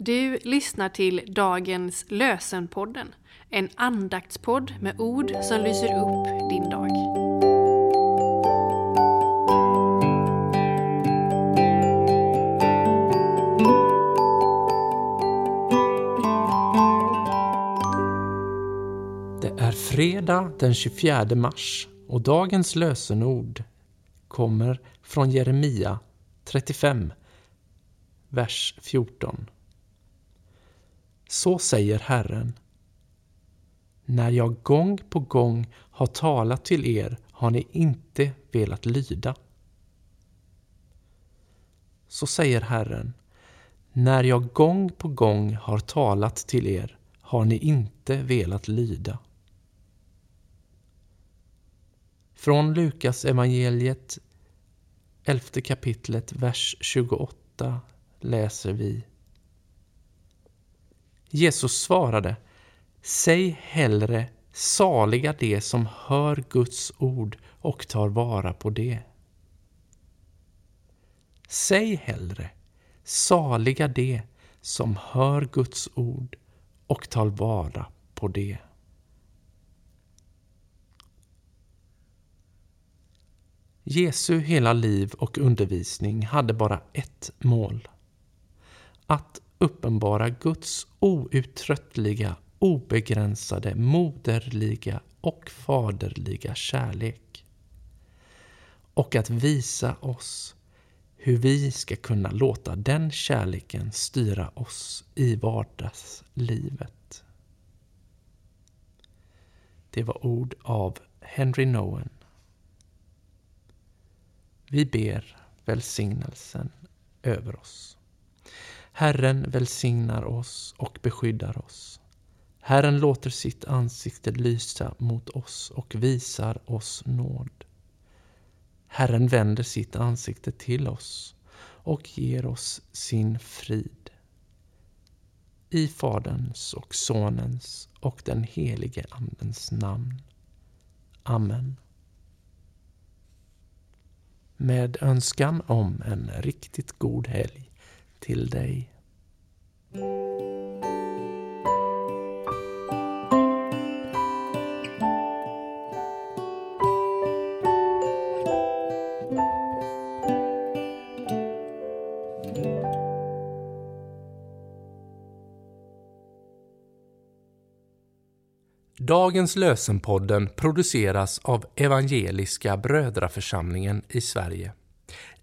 Du lyssnar till dagens Lösenpodden, en andaktspodd med ord som lyser upp din dag. Det är fredag den 24 mars och dagens lösenord kommer från Jeremia 35, vers 14. Så säger Herren. När jag gång på gång har talat till er har ni inte velat lyda. Så säger Herren. När jag gång på gång har talat till er har ni inte velat lyda. Från Lukas evangeliet 11 kapitlet, vers 28 läser vi Jesus svarade Säg hellre saliga de som hör Guds ord och tar vara på det. Säg hellre saliga de som hör Guds ord och tar vara på det. Jesu hela liv och undervisning hade bara ett mål. Att uppenbara Guds outtröttliga, obegränsade, moderliga och faderliga kärlek. Och att visa oss hur vi ska kunna låta den kärleken styra oss i vardagslivet. Det var ord av Henry Nowen. Vi ber välsignelsen över oss. Herren välsignar oss och beskyddar oss. Herren låter sitt ansikte lysa mot oss och visar oss nåd. Herren vänder sitt ansikte till oss och ger oss sin frid. I Faderns och Sonens och den helige Andens namn. Amen. Med önskan om en riktigt god helg till dig. Dagens lösenpodden produceras av Evangeliska Brödraförsamlingen i Sverige